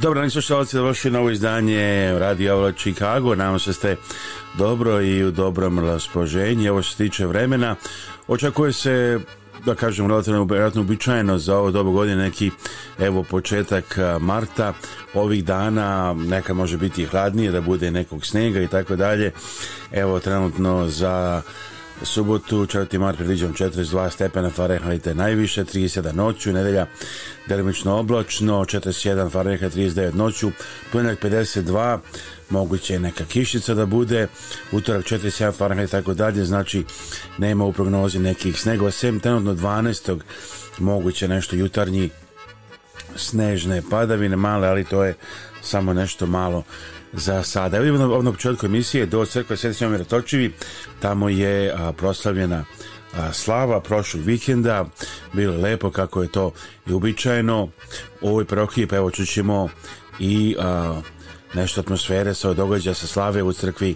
Dobro, oni slušalci, došli na ovo izdanje Radio Avla Chicago. Nadam se da ste dobro i u dobrom raspoloženju. Ovo se tiče vremena. Očekuje se da kažem relativno vjerojatno uobičajeno za ovo dobu godine neki evo početak marta ovih dana neka može biti hladnije da bude nekog snega i tako dalje evo trenutno za subotu 4. mart predviđam 42 stepena Fahrenheita najviše, 37 noću, nedelja delimično oblačno, 41 Fahrenheit, 39 noću, ponedeljak 52, moguće je neka kišica da bude, utorak 47 Fahrenheit i tako dalje, znači nema u prognozi nekih snegova, sem trenutno 12. moguće nešto jutarnji snežne padavine, male, ali to je samo nešto malo za sada. Evo idemo na, na početku emisije do crkve Sveti Njome Ratočevi. Tamo je a, proslavljena a, slava prošlog vikenda. Bilo je lepo kako je to i uobičajeno. U ovoj parohiji pa evo čućemo i a, nešto atmosfere sa događaja sa slave u crkvi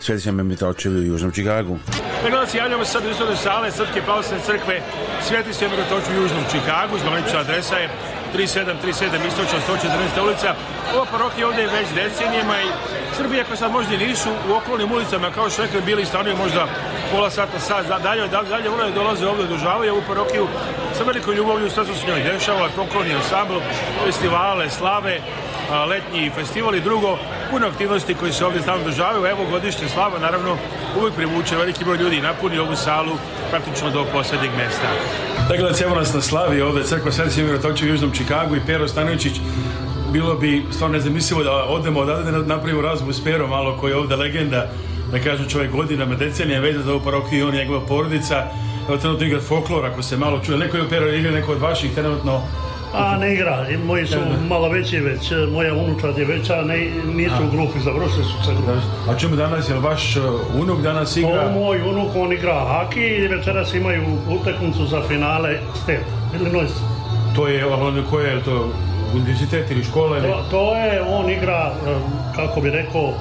Sveti Njome Ratočevi u Južnom Čikagu. Dakle, nas javljamo sad u istoriju sale Srpske pravoslavne crkve Sveti Njome Ratočevi u Južnom Čikagu. Zvanična adresa je 3737 istočna 114. ulica. Ova parokija ovde je već decenijama i Srbije ako sad možda nisu u okolnim ulicama kao što rekli bili stanuju možda pola sata, sad da, dalje, da, dalje one dolaze ovdje, odužavaju ovu parokiju sa velikom ljubavlju, sve su se njoj dešava, pokloni ansambl, festivale, slave, letnji festival i drugo, puno aktivnosti koji se ovde stalno državaju. Evo godišnje slava, naravno, uvijek privuče veliki broj ljudi napuni ovu salu praktično do poslednjeg mesta. Da gledajte, evo nas na slavi ovdje, crkva Sveti Sjeverotokče u Južnom Čikagu i Pero Stanovićić. Bilo bi stvarno nezamislivo da odemo odavde da napravimo razbu s Perom, malo koji je ovdje legenda, da kažem čovjek godinama, decenija vezan za ovu parokiju i on i njegova porodica. Evo trenutno igra folklor, ako se malo čuje. Neko je Pero igra, neko od vaših trenutno A ne igra, moji su da, da. malo veći već, e, moja unučad je veća, ne, nisu u grupi, završili su se grupi. A čemu danas, je vaš e, unuk danas igra? O, moj unuk, on igra haki i večeras imaju utakmicu za finale stet, Illinois. To je, ono koje je to, univerzitet ili škola? Ili... To, to je, on igra, e, kako bi rekao,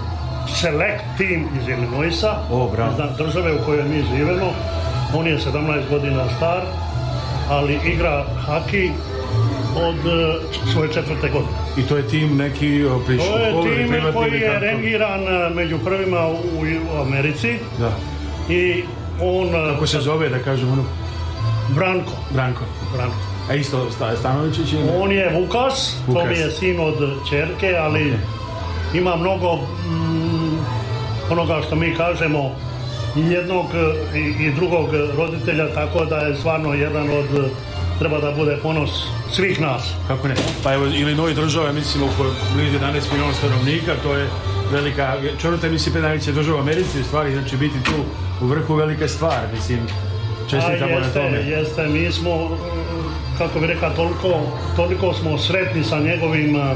select team iz Illinoisa, o, države u kojoj mi živemo. On je 17 godina star, ali igra haki od e, svoje četvrte godine. I to je tim neki e, prišao? To je tim koji je rangiran e, među prvima u Americi. Da. I on... Kako se zove, da kažem, ono? Branko. Branko. Branko. A isto Stanovićić je... On je Vukas, Vukas, to mi je sin od čerke, ali okay. ima mnogo mm, onoga što mi kažemo jednog i, i drugog roditelja, tako da je stvarno jedan od treba da bude ponos svih nas. Kako ne? Pa evo, Illinois država, mislim, oko blizu 11 miliona stanovnika, to je velika, četvrta mislim, najveća država u Americi, u stvari, znači, biti tu u vrhu velika stvar, mislim, čestitamo na tome. Jeste, mi smo, e, kako bi rekao, toliko, toliko smo sretni sa njegovim e,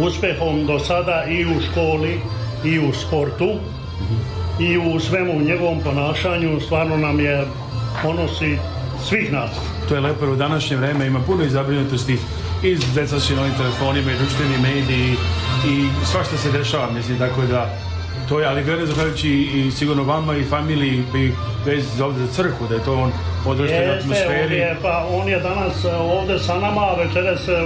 uspehom do sada i u školi i u sportu mm -hmm. i u svemu njegovom ponašanju, stvarno nam je ponosi svih nas to je lepo u današnje vreme ima puno izabrinutosti i deca su novim telefonima i društveni mediji i svašta se dešava mislim tako da to je, ali vjerujem zahvaljujući i sigurno vama i familiji i bez ovdje za crkvu, da je to on određenoj atmosferi. je, pa on je danas ovde sa nama, a večeras e,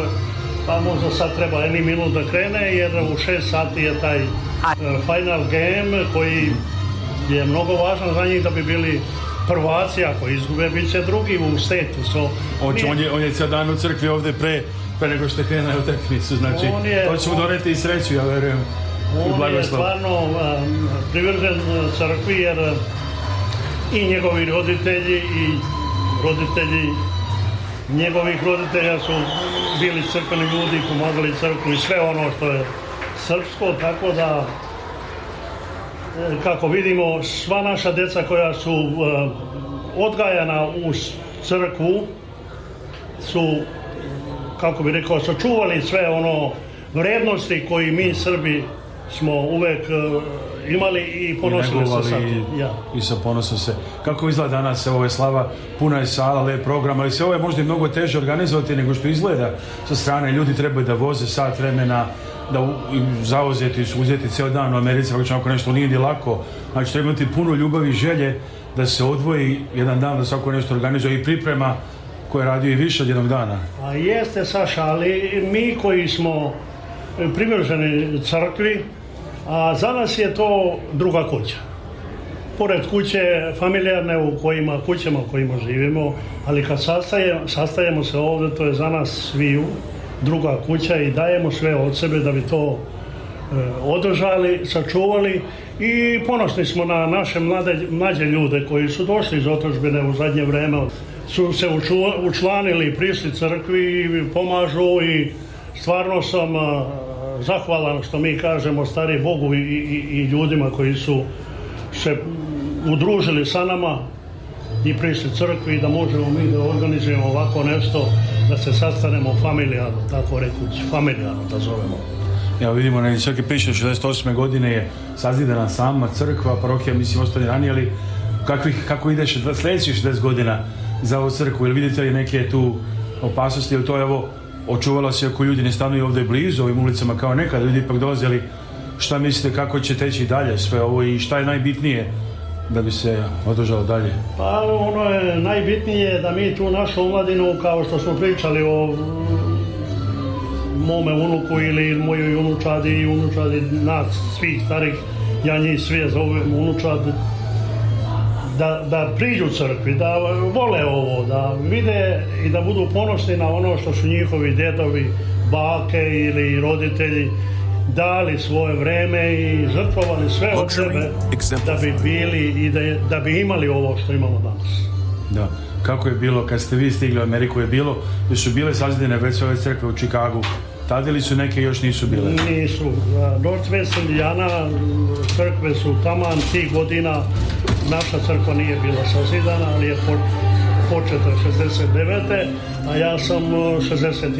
pa možda sad treba jedni minut da krene, jer u šest sati je taj e, final game koji je mnogo važan za njih da bi bili prvaci, ako izgube, biće drugi u setu. So, Oči, on, je, on je cijel dan u crkvi ovde pre, pre nego što krene u tekmicu, znači je, to ćemo doneti i sreću, ja verujem. On je stvarno um, privržen uh, crkvi jer uh, i njegovi roditelji i roditelji njegovih roditelja su bili crkveni ljudi, pomagali crkvu i sve ono što je srpsko, tako da kako vidimo, sva naša deca koja su eh, odgajana u crkvu su, kako bi rekao, sačuvali sve ono vrednosti koji mi Srbi smo uvek eh, imali i ponosili se sad. I, ja. I sa ponosom se. Kako izgleda danas, evo je slava, puna je sala, lep program, ali se ovo je možda i mnogo teže organizovati nego što izgleda sa strane. Ljudi trebaju da voze sat vremena, da zauzeti, uzeti ceo dan u Americi, ako nešto nije ni lako, znači treba imati puno ljubavi i želje da se odvoji jedan dan da se svako nešto organizuje i priprema koje radi i više od jednog dana. A jeste, Saša, ali mi koji smo privrženi crkvi, a za nas je to druga kuća. Pored kuće familijarne u kojima, kućama u kojima živimo, ali kad sastajemo, sastajemo se ovde, to je za nas sviju, druga kuća i dajemo sve od sebe da bi to e, održali, sačuvali i ponosni smo na naše mlade, mlađe ljude koji su došli iz otočbine u zadnje vreme su se učlanili prišli crkvi i pomažu i stvarno sam e, zahvalan što mi kažemo stari Bogu i, i, i ljudima koji su se udružili sa nama i prišli crkvi da možemo mi da organizujemo ovako nešto da se sastanemo familijarno, tako rekuć, familijarno da zovemo. Evo vidimo na Visoke piše 68. godine je sazidana sama crkva, parohija mislim ostali ranije, ali kakvih, kako ide sljedećih 60 godina za ovu crkvu, jel vidite li neke tu opasnosti, Ili to je ovo očuvalo se ako ljudi ne stanuju ovde blizu ovim ulicama kao nekad, ljudi ipak ali šta mislite kako će teći dalje sve ovo i šta je najbitnije da bi se održao dalje? Pa ono je najbitnije da mi tu našu omladinu, kao što smo pričali o mome unuku ili mojoj unučadi i unučadi nas svih starih, ja njih sve zovem unučad, da, da priđu crkvi, da vole ovo, da vide i da budu ponosni na ono što su njihovi dedovi, bake ili roditelji dali svoje vreme i žrtvovali sve od sebe da bi bili i da, da bi imali ovo što imamo danas. Da. Kako je bilo, kad ste vi stigli u Ameriku je bilo, da su bile sazidene već ove crkve u Čikagu, tada ili su neke još nisu bile? Nisu. Northwest Indiana crkve su taman tih godina, naša crkva nije bila sazidana, ali je pod početa 69. a ja sam 68.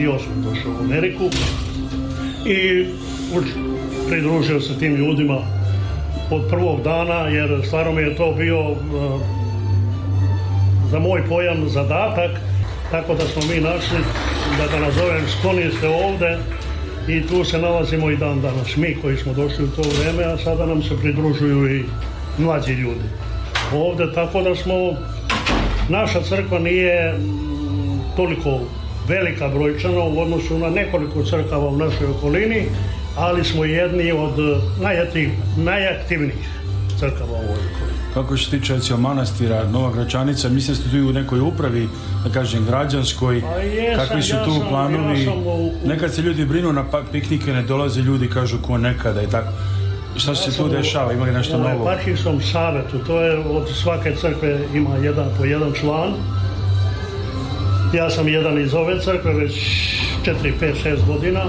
došao u Ameriku i pridružio se tim ljudima od prvog dana, jer stvarno mi je to bio e, za moj pojam zadatak, tako da smo mi našli, da ga da nazovem, skloni ste ovde i tu se nalazimo i dan danas, mi koji smo došli u to vreme, a sada nam se pridružuju i mlađi ljudi ovde, tako da smo, naša crkva nije toliko velika brojčana u odnosu na nekoliko crkava u našoj okolini, ali smo jedni od eh, najaktiv, najaktivnijih crkava u Vojvodini. Kako se tiče recimo manastira Nova Gračanica, mislim da ste tu u nekoj upravi, da kažem građanskoj, pa jesam, kakvi su tu sam, planovi, ja u... nekad se ljudi brinu na pa- piknike, ne dolaze ljudi, kažu ko nekada i tako. Šta ja se tu dešava, ima li nešto ja, novo? U eparhijskom savetu, to je od svake crkve ima jedan po jedan član. Ja sam jedan iz ove crkve već 4, 5, 6 godina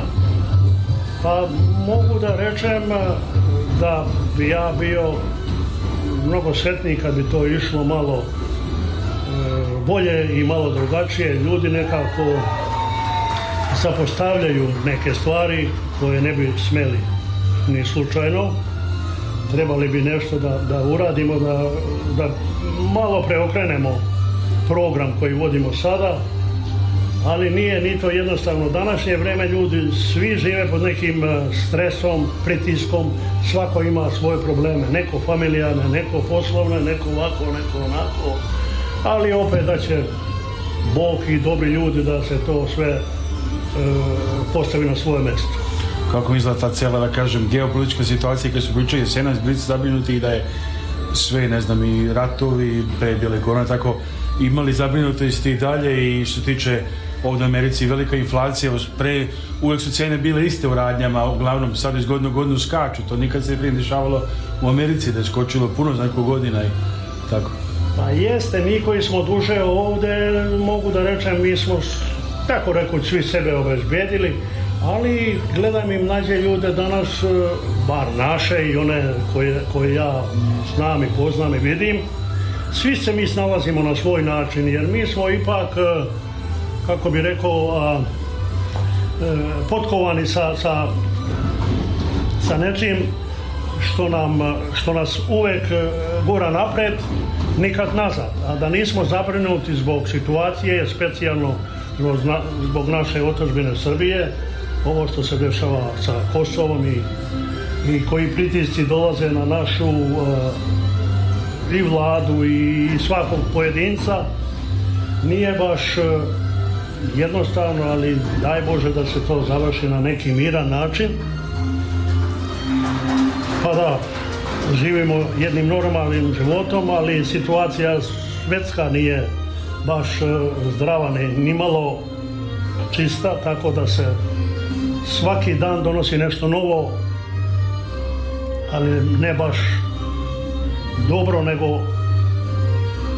Pa mogu da rečem eh, da bi ja bio mnogo sretniji kad bi to išlo malo eh, bolje i malo drugačije. Ljudi nekako zapostavljaju neke stvari koje ne bi smeli ni slučajno. Trebali bi nešto da, da uradimo, da, da malo preokrenemo program koji vodimo sada ali nije ni to jednostavno. Današnje vreme ljudi svi žive pod nekim e, stresom, pritiskom, svako ima svoje probleme, neko familijarne, neko poslovne, neko ovako, neko onako, ali opet da će Bog i dobri ljudi da se to sve e, postavi na svoje mesto. Kako izgleda ta cijela, da kažem, geopolitička situacija kada su pričali jesenac, bili zabrinuti i da je sve, ne znam, i ratovi, pre bjele korona, tako, imali zabrinutosti i dalje i što tiče ovdje u Americi velika inflacija, pre uvek su cijene bile iste u radnjama, uglavnom sad iz godinu godinu skaču, to nikad se prije dešavalo u Americi da je skočilo puno za godina i tako. Pa jeste, mi koji smo duže ovdje, mogu da rečem, mi smo tako rekao, svi sebe obezbedili, ali gledam i mlađe ljude danas, e, bar naše i one koje, koje ja znam i poznam i vidim, svi se mi snalazimo na svoj način, jer mi smo ipak e, kako bi rekao, a, e, potkovani sa, sa, sa nečim što, nam, što nas uvek e, gura napred, nikad nazad. A da nismo zabrinuti zbog situacije, specijalno zbog naše otačbine Srbije, ovo što se dešava sa Kosovom i, i koji pritisci dolaze na našu uh, i vladu i svakog pojedinca, nije baš uh, jednostavno, ali daj Bože da se to završi na neki miran način. Pa da, živimo jednim normalnim životom, ali situacija svetska nije baš e, zdrava, ne, ni malo čista, tako da se svaki dan donosi nešto novo, ali ne baš dobro, nego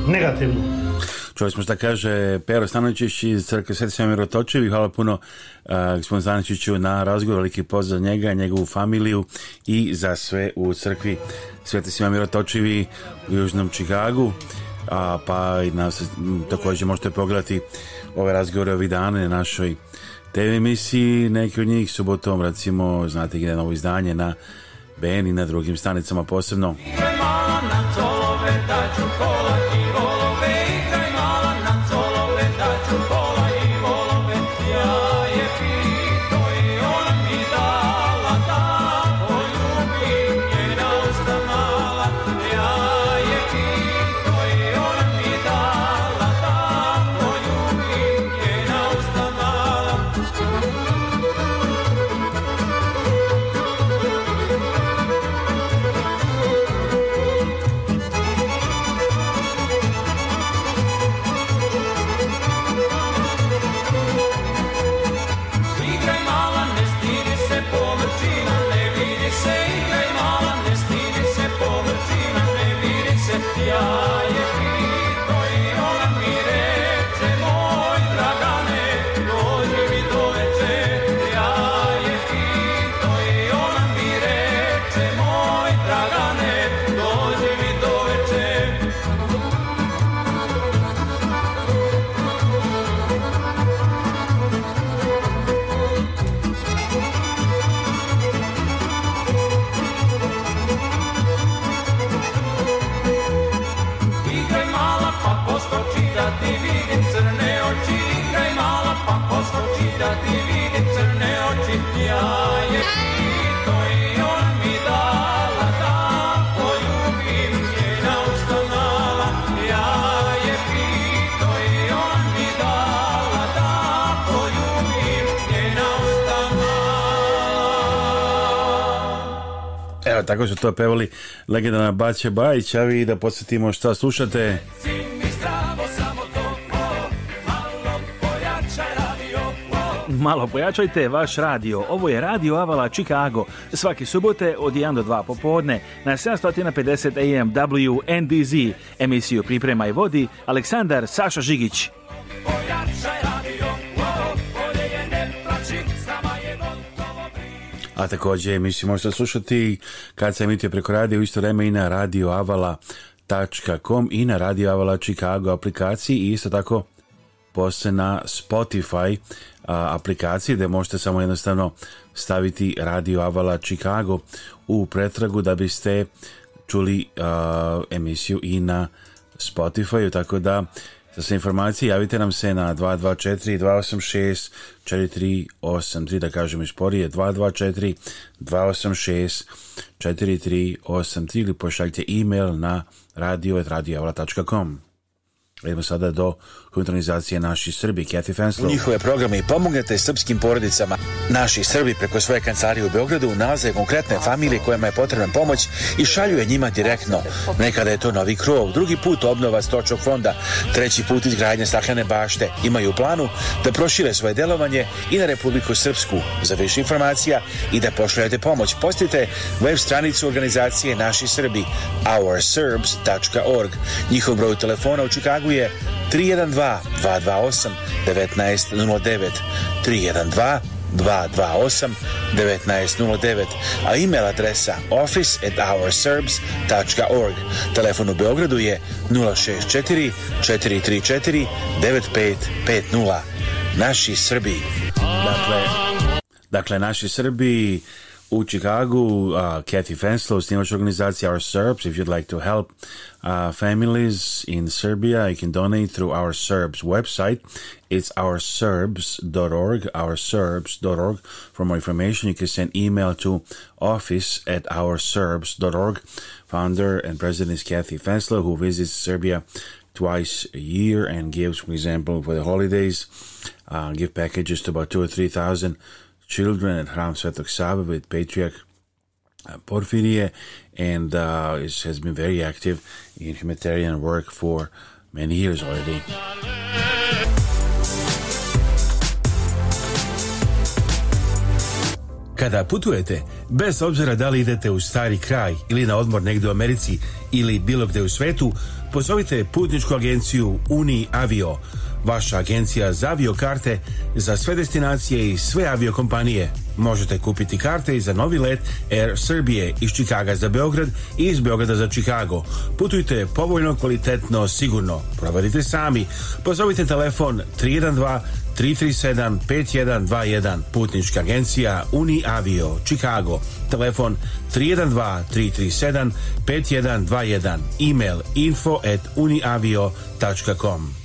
negativno. Čuli smo šta kaže Pero Stanovićić iz Crkve Sveti Svemir Otočevi. Hvala puno uh, gospodinu Stanovićiću na razgovor. Veliki pozdrav za njega, njegovu familiju i za sve u Crkvi Sveti Svemir Otočevi u Južnom Čikagu. A, pa i nas, također možete pogledati ove razgovore ovih dana na našoj TV emisiji. Neki od njih subotom, recimo, znate gde je novo izdanje na BN i na drugim stanicama posebno. Idemo na tolove, da da, tako su to pevali legendarna Baće Bajić, a vi da podsjetimo šta slušate. Malo pojačajte vaš radio. Ovo je Radio Avala Chicago. Svaki subote od 1 do 2 popodne na 750 AM WNDZ. Emisiju priprema i vodi Aleksandar Saša Žigić. a također emisiju možete slušati kad se emituje preko radija u isto vreme i na radioavala.com i na radioavala Chicago aplikaciji i isto tako posle na Spotify a, aplikaciji gdje možete samo jednostavno staviti radio avala Chicago u pretragu da biste čuli a, emisiju i na Spotify, u tako da Za sve informacije javite nam se na 224 286 4383, da kažemo isporije 224 286 4383 ili pošaljite e-mail na radio.radioevla.com. Idemo sada do kontranizacije Naši Srbi, Kathy Fenslow. U njihove programe i pomognete srpskim porodicama. Naši Srbi preko svoje kancelarije u Beogradu nalaze konkretne familije kojima je potrebna pomoć i šalju je njima direktno. Nekada je to novi krov, drugi put obnova stočog fonda, treći put izgradnja staklene bašte. Imaju planu da prošire svoje delovanje i na Republiku Srpsku. Za više informacija i da pošaljete pomoć, postite web stranicu organizacije Naši Srbi, ourserbs.org. Njihov broj telefona u Čikagu je 312 228 1909 312 228 1909, a email adresa office at ourserbs.org. Telefon u Beogradu je 064 434 9550. Naši Srbi. Dakle, dakle naši Srbi U Chicago, uh, Kathy Fenslow, snimač organizacije Our Serbs. If you'd like to help uh, families in Serbia, you can donate through Our Serbs website. It's ourserbs.org, ourserbs.org. For more information, you can send email to office at ourserbs.org. Founder and president is Kathy Fenslow, who visits Serbia twice a year and gives, for example, for the holidays, uh, give packages to about two or three thousand children at Hram Svetog Save with Patriarch uh, Porfirije and uh, is, has been very active in humanitarian work for many years already. Kada putujete, bez obzira da li idete u stari kraj ili na odmor negde u Americi ili bilo gde u svetu, pozovite putničku agenciju Uni Avio – Vaša agencija za aviokarte za sve destinacije i sve aviokompanije. Možete kupiti karte i za novi let Air Srbije iz Čikaga za Beograd i iz Beograda za Čikago. Putujte povoljno, kvalitetno, sigurno. Proverite sami. Pozovite telefon 312 337 5121 Putnička agencija Uni Avio Chicago Telefon 312 337 5121 Email info at uniavio.com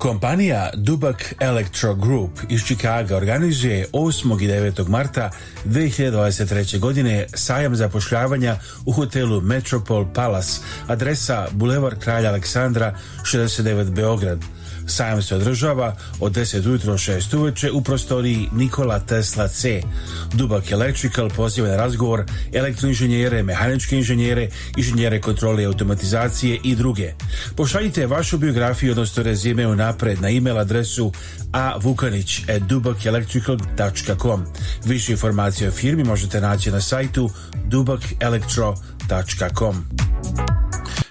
Kompanija Dubak Electro Group iz Čikaga organizuje 8. i 9. marta 2023. godine sajam zapošljavanja u hotelu Metropol Palace, adresa Bulevar Kralja Aleksandra 69 Beograd. Sajam se održava od 10 ujutro 6 uveče u prostoriji Nikola Tesla C. Dubak Electrical poziva na razgovor elektroinženjere, mehaničke inženjere, inženjere kontrole i automatizacije i druge. Pošaljite vašu biografiju, odnosno rezime u napred na e-mail adresu avukanicdubakelectrical.com Više informacije o firmi možete naći na sajtu dubakelectro.com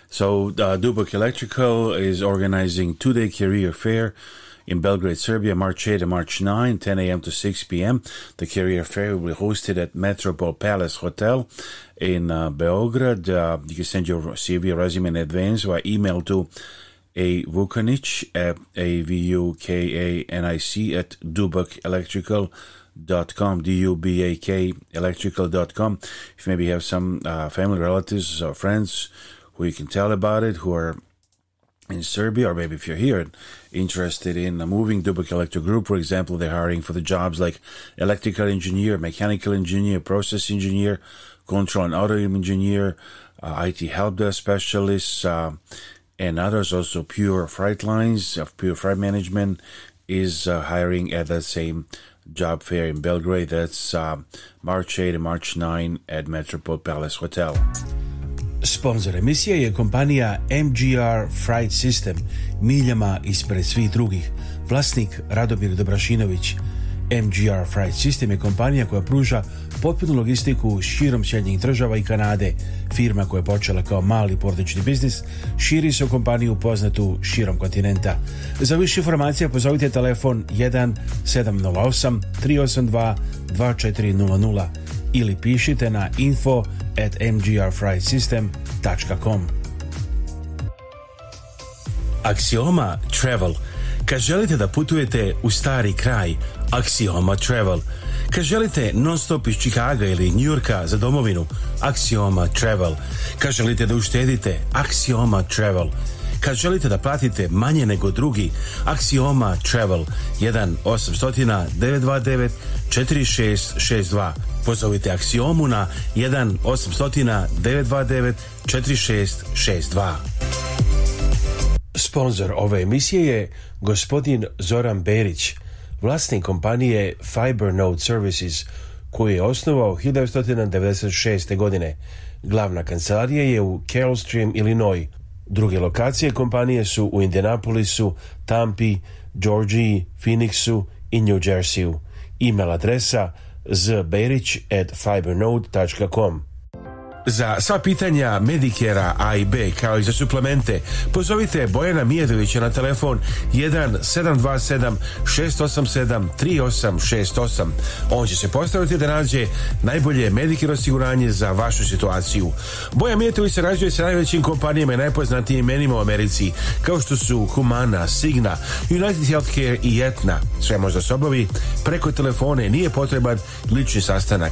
So uh, Electrical Electrico is organizing two-day career fair in Belgrade, Serbia, March 8 and March 9, 10 a.m. to 6 p.m. The career fair will be hosted at Metropole Palace Hotel in uh, Belgrade. Uh, you can send your CV resume in advance via email to a Vukanic at a v u k a n i c at Dubac Electrical dot com d-u-b-a-k electrical dot com if maybe you have some uh, family relatives or friends who you can tell about it, who are in Serbia, or maybe if you're here interested in moving Dubok Electro Group, for example, they're hiring for the jobs like electrical engineer, mechanical engineer, process engineer, control and auto engineer, uh, IT help desk specialists, uh, and others. Also, Pure Freight Lines of Pure Freight Management is uh, hiring at the same job fair in Belgrade. That's uh, March 8 and March 9 at Metropole Palace Hotel. Sponzor emisije je kompanija MGR Fright System, miljama ispred svih drugih. Vlasnik Radomir Dobrašinović. MGR Fright System je kompanija koja pruža potpunu logistiku širom Sjednjih država i Kanade. Firma koja je počela kao mali portični biznis širi se u kompaniju poznatu širom kontinenta. Za više informacija pozovite telefon 1 708 382 2400 ili pišite na info at mgrfrysystem.com Aksioma Travel Kad želite da putujete u stari kraj, Aksioma Travel Kad želite non-stop iz Čikaga ili Njurka za domovinu, Aksioma Travel Kad želite da uštedite, Aksioma Travel Kad želite da platite manje nego drugi, Axioma Travel 1 800 929 4662. Pozovite Axiomu na 1 800 929 4662. Sponzor ove emisije je gospodin Zoran Berić, vlasnik kompanije Fibernode Services, koju je osnovao 1996. godine. Glavna kancelarija je u Carroll Stream, Illinois, Druge lokacije kompanije su u Indianapolisu, Tampi, Georgiji, Phoenixu i New Jerseyu. E-mail adresa zberić at fibernode.com. Za sva pitanja Medikera A i B kao i za suplemente pozovite Bojana Mijedovića na telefon 1 687 3868. On će se postaviti da nađe najbolje Medicare osiguranje za vašu situaciju. Bojan se sarađuje sa najvećim kompanijama i najpoznatijim imenima u Americi kao što su Humana, Signa, United Healthcare i Etna. Sve možda se obavi preko telefone nije potreban lični sastanak.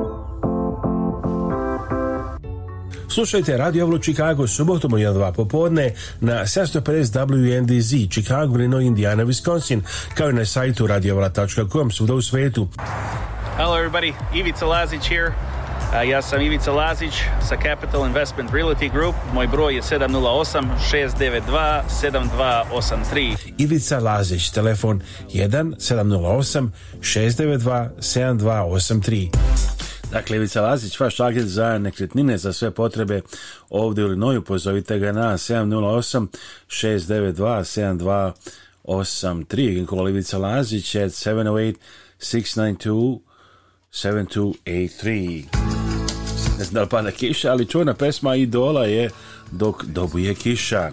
Slušajte Radio Avlo Chicago subotom u 1-2 popodne na 750 WNDZ Chicago, Illinois, Indiana, Wisconsin kao i na sajtu radioavla.com svuda u svetu. Hello everybody, Ivica Lazić here. A uh, ja sam Ivica Lazić sa Capital Investment Realty Group. Moj broj je 708-692-7283. Ivica Lazić, telefon 1-708-692-7283. Dakle, Ivica Lazić, vaš agent za nekretnine za sve potrebe ovde u Linoju, pozovite ga na 708 692 7283. Ginkolo Ivica Lazić at 708 692 7283. Ne znam da li pada kiša, ali čuvena pesma Idola je Dok dobuje kiša.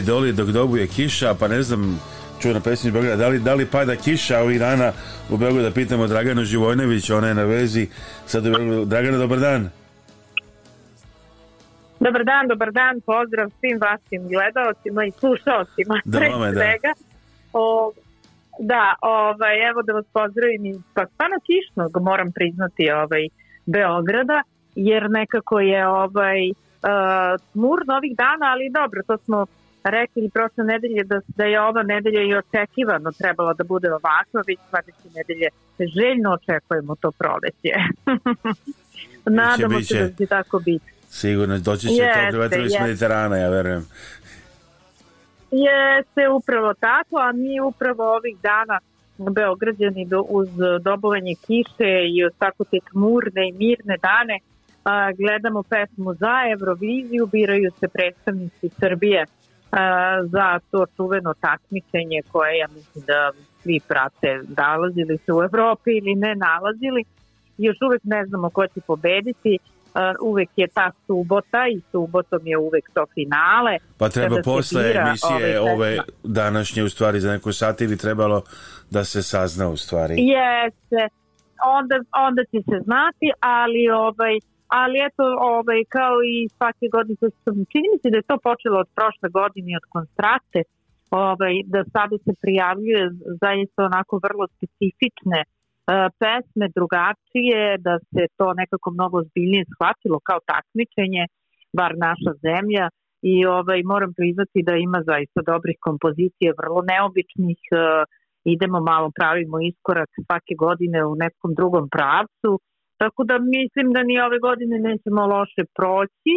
i doli dok dobuje kiša, pa ne znam čuvena pesma iz Beograda, da li, da li pada kiša ovih dana u Beogradu, da pitamo Dragana Živojnović, ona je na vezi sad u Beogradu. Dragana, dobar dan. Dobar dan, dobar dan, pozdrav svim vašim gledalcima i slušalcima. Da, mame, da. Svega. O, da, ovaj, evo da vas pozdravim iz pa, stvarno Kišnog, moram priznati, ovaj, Beograda, jer nekako je ovaj, uh, e, mur novih dana, ali dobro, to smo rekli prošle nedelje da, da je ova nedelja i očekivano trebalo da bude ovako, već sledeće nedelje željno očekujemo to proleće. Nadamo biće, se da će tako biti. Sigurno, doći će jeste, to vetrovi iz Mediterana, ja verujem. Jeste upravo tako, a mi upravo ovih dana Beograđani do, uz dobovanje kiše i uz tako te tmurne i mirne dane a, gledamo pesmu za Euroviziju, biraju se predstavnici Srbije za to čuveno takmičenje koje ja mislim da svi prate nalazili se u Evropi ili ne nalazili još uvek ne znamo ko će pobediti uvek je ta subota i subotom je uvek to finale pa treba posle emisije ove, ovaj ove današnje u stvari za neko sat ili trebalo da se sazna u stvari jeste onda, onda će se znati ali ovaj ali eto, ovaj, kao i svake godine, čini mi se da je to počelo od prošle godine, od konstrate, ovaj, da sada se prijavljuje zaista onako vrlo specifične e, pesme drugačije, da se to nekako mnogo zbiljnije shvatilo kao takmičenje, bar naša zemlja i ovaj, moram priznati da ima zaista dobrih kompozicije, vrlo neobičnih, e, idemo malo, pravimo iskorak svake godine u nekom drugom pravcu Tako da mislim da ni ove godine nećemo loše proći,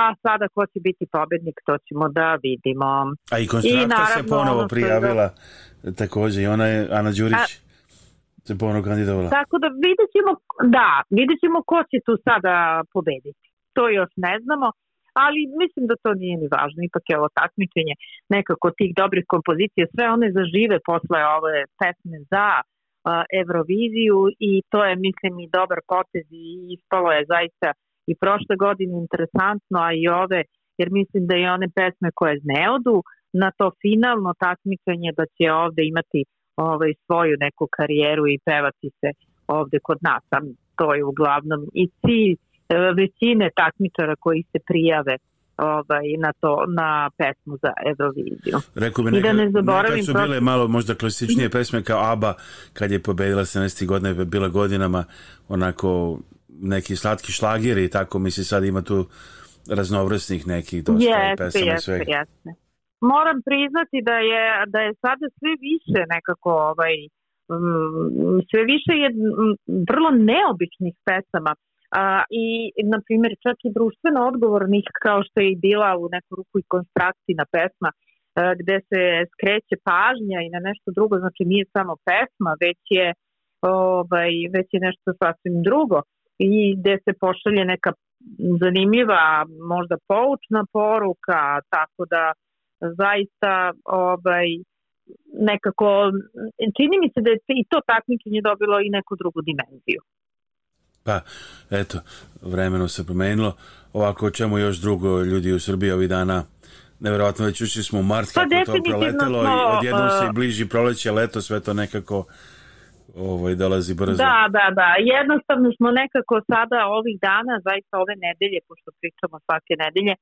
a sada ko će biti pobednik to ćemo da vidimo. A i Konstrakta se ponovo prijavila da... takođe i ona je Ana Đurić. A, se ponovno kandidovala. Tako da vidjet ćemo, da, vidjet ćemo ko će tu sada pobediti. To još ne znamo, ali mislim da to nije ni važno. Ipak je ovo takmičenje nekako tih dobrih kompozicija, sve one zažive posle ove pesme za uh, Euroviziju i to je, mislim, i dobar potez i ispalo je zaista i prošle godine interesantno, a i ove, jer mislim da i one pesme koje ne odu na to finalno takmičenje da će ovde imati ovaj, svoju neku karijeru i pevati se ovde kod nas. A to je uglavnom i cilj e, većine takmičara koji se prijave ovaj, na, to, na pesmu za Euroviziju. Reku mi, nekad, da ne zaboravim nekad su bile malo možda klasičnije pesme kao ABBA kad je pobedila 17. godine, bila godinama onako neki slatki šlagiri i tako, mislim sad ima tu raznovrsnih nekih dosta jeste, pesama jeste, svega. Jeste. Moram priznati da je, da je sada sve više nekako ovaj, mm, sve više je mm, vrlo neobičnih pesama A, I, na primjer, čak i društveno odgovornih, kao što je i bila u neku ruku i konstraktina pesma, e, gde se skreće pažnja i na nešto drugo, znači nije samo pesma, već je, ovaj, već je nešto sasvim drugo i gde se pošalje neka zanimljiva, možda poučna poruka, tako da zaista ovaj, nekako, čini mi se da je i to takmičenje dobilo i neku drugu dimenziju. Pa, eto, vremeno se promenilo. Ovako, čemu još drugo ljudi u Srbiji ovih dana Neverovatno, već ušli smo u mart, pa, kako to proletelo smo, i odjednom se e, i bliži proleće, leto, sve to nekako ovaj, dolazi brzo. Da, da, da. Jednostavno smo nekako sada ovih dana, zaista ove nedelje, pošto pričamo svake nedelje,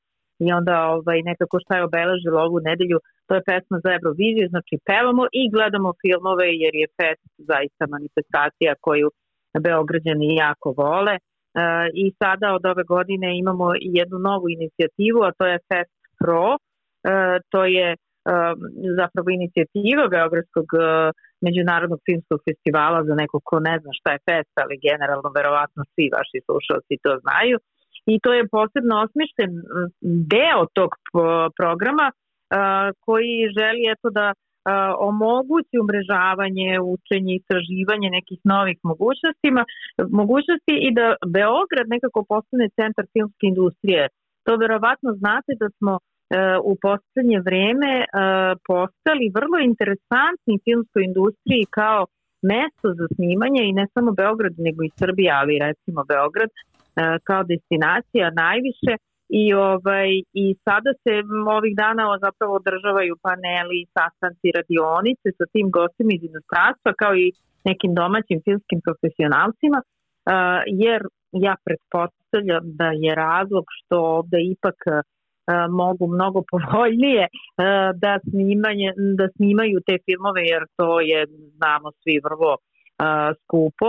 i onda ovaj, nekako šta je obeležilo ovu nedelju, to je pesma za Euroviziju, znači pevamo i gledamo filmove jer je fest zaista manifestacija koju Beograđani jako vole. E, I sada od ove godine imamo i jednu novu inicijativu, a to je Fest Pro. E, to je e, zapravo inicijativa Beogradskog međunarodnog filmskog festivala za nekog ko ne zna šta je fest, ali generalno verovatno svi vaši slušalci to znaju. I to je posebno osmišljen deo tog programa koji želi eto da omogući umrežavanje, učenje, i istraživanje nekih novih mogućnostima, mogućnosti i da Beograd nekako postane centar filmske industrije. To verovatno znate da smo e, u poslednje vreme e, postali vrlo interesantni filmskoj industriji kao mesto za snimanje i ne samo Beograd nego i Srbija, ali recimo Beograd e, kao destinacija najviše I, ovaj, I sada se ovih dana zapravo održavaju paneli, sastanci, radionice sa tim gostima iz inostranstva kao i nekim domaćim filmskim profesionalcima, e, jer ja pretpostavljam da je razlog što ovde ipak e, mogu mnogo povoljnije e, da, snimanje, da snimaju te filmove jer to je znamo svi vrlo skupo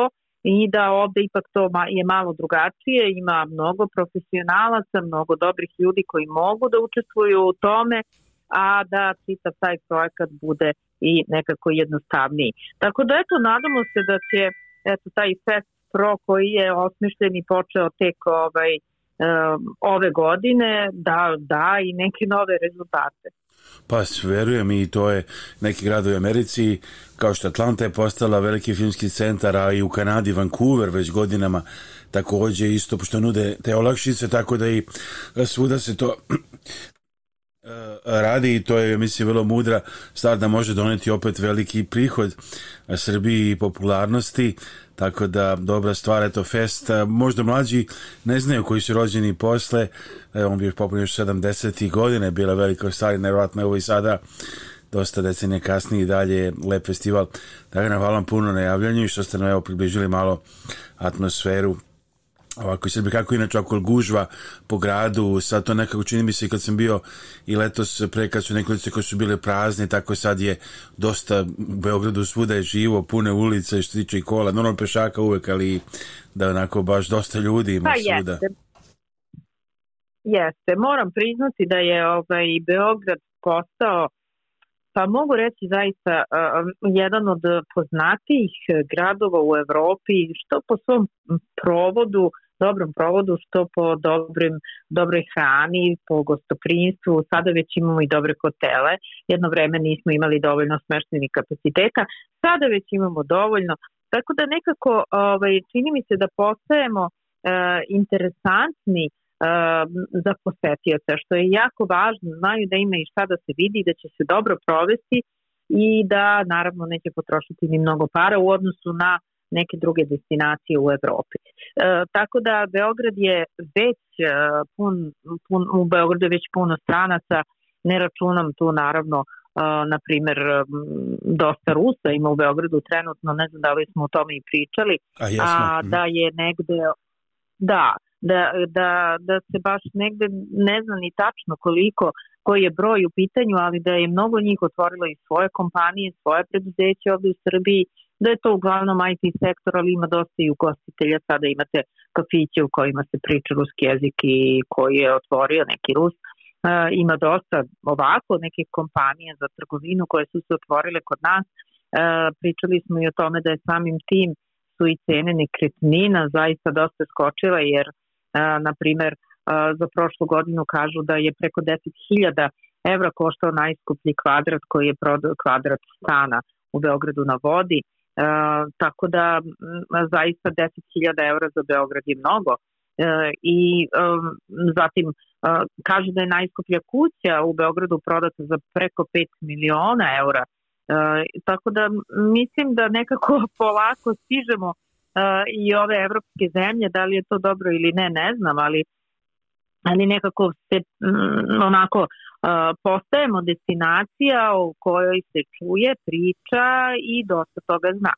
i da ovde ipak to je malo drugačije, ima mnogo profesionalaca, mnogo dobrih ljudi koji mogu da učestvuju u tome, a da čitav taj projekat bude i nekako jednostavniji. Tako da eto, nadamo se da će eto, taj Fest Pro koji je osmišljen i počeo tek ovaj, ove godine da da i neke nove rezultate. Pa verujem i to je neki grad u Americi, kao što Atlanta je postala veliki filmski centar, a i u Kanadi Vancouver već godinama takođe isto, pošto nude te olakšice, tako da i svuda se to E, radi i to je, mislim, vrlo mudra stvar da može doneti opet veliki prihod Srbiji i popularnosti, tako da dobra stvar, eto, fest. E, možda mlađi ne znaju koji su rođeni posle, e, on bi popolnio još 70. godine, bila velika stvar i nevjerojatno evo i sada dosta decenije kasnije i dalje lep festival. Dakle, hvala vam puno na javljanju i što ste nam evo približili malo atmosferu ovako Srbi, kako inače ako gužva po gradu, sad to nekako čini mi se i kad sam bio i letos pre kad su neke ulice koje su bile prazne, tako sad je dosta u Beogradu svuda je živo, pune ulice što tiče i kola, normalno pešaka uvek, ali da onako baš dosta ljudi ima pa, svuda. Jeste. jeste, moram priznati da je ovaj Beograd postao pa mogu reći zaista uh, jedan od poznatijih gradova u Evropi što po svom provodu dobrom provodu, što po dobrim, dobroj hrani, po gostoprinstvu. Sada već imamo i dobre hotele. Jedno vreme nismo imali dovoljno smeštenih kapaciteta. Sada već imamo dovoljno. Tako da nekako ovaj, čini mi se da postajemo e, interesantni e, za posetioce, što je jako važno, znaju da ima i šta da se vidi, da će se dobro provesti i da naravno neće potrošiti ni mnogo para u odnosu na uh, neke druge destinacije u Evropi. E, tako da Beograd je već e, pun, pun, u Beogradu je već puno stranaca, ne računam tu naravno e, na primer dosta Rusa ima u Beogradu trenutno, ne znam da li smo o tome i pričali, a, jesmo. a da mhm. je negde da, da, da, da se baš negde ne znam ni tačno koliko koji je broj u pitanju, ali da je mnogo njih otvorilo i svoje kompanije, svoje preduzeće ovde u Srbiji, da je to uglavnom IT sektor, ali ima dosta i ugostitelja, sada imate kafiće u kojima se priča ruski jezik i koji je otvorio neki Rus, e, ima dosta ovako nekih kompanija za trgovinu koje su se otvorile kod nas. E, pričali smo i o tome da je samim tim su i cene nekretnina zaista dosta skočila jer e, na primer za prošlu godinu kažu da je preko 10.000 evra koštao najskuplji kvadrat koji je prodao kvadrat stana u Beogradu na vodi. E, tako da zaista 10.000 evra za Beograd je mnogo e, i e, zatim kaže da je najskuplja kuća u Beogradu prodata za preko 5 miliona eura tako da mislim da nekako polako stižemo i ove evropske zemlje da li je to dobro ili ne ne znam ali ali nekako se onako postajemo destinacija o kojoj se čuje, priča i dosta toga zna.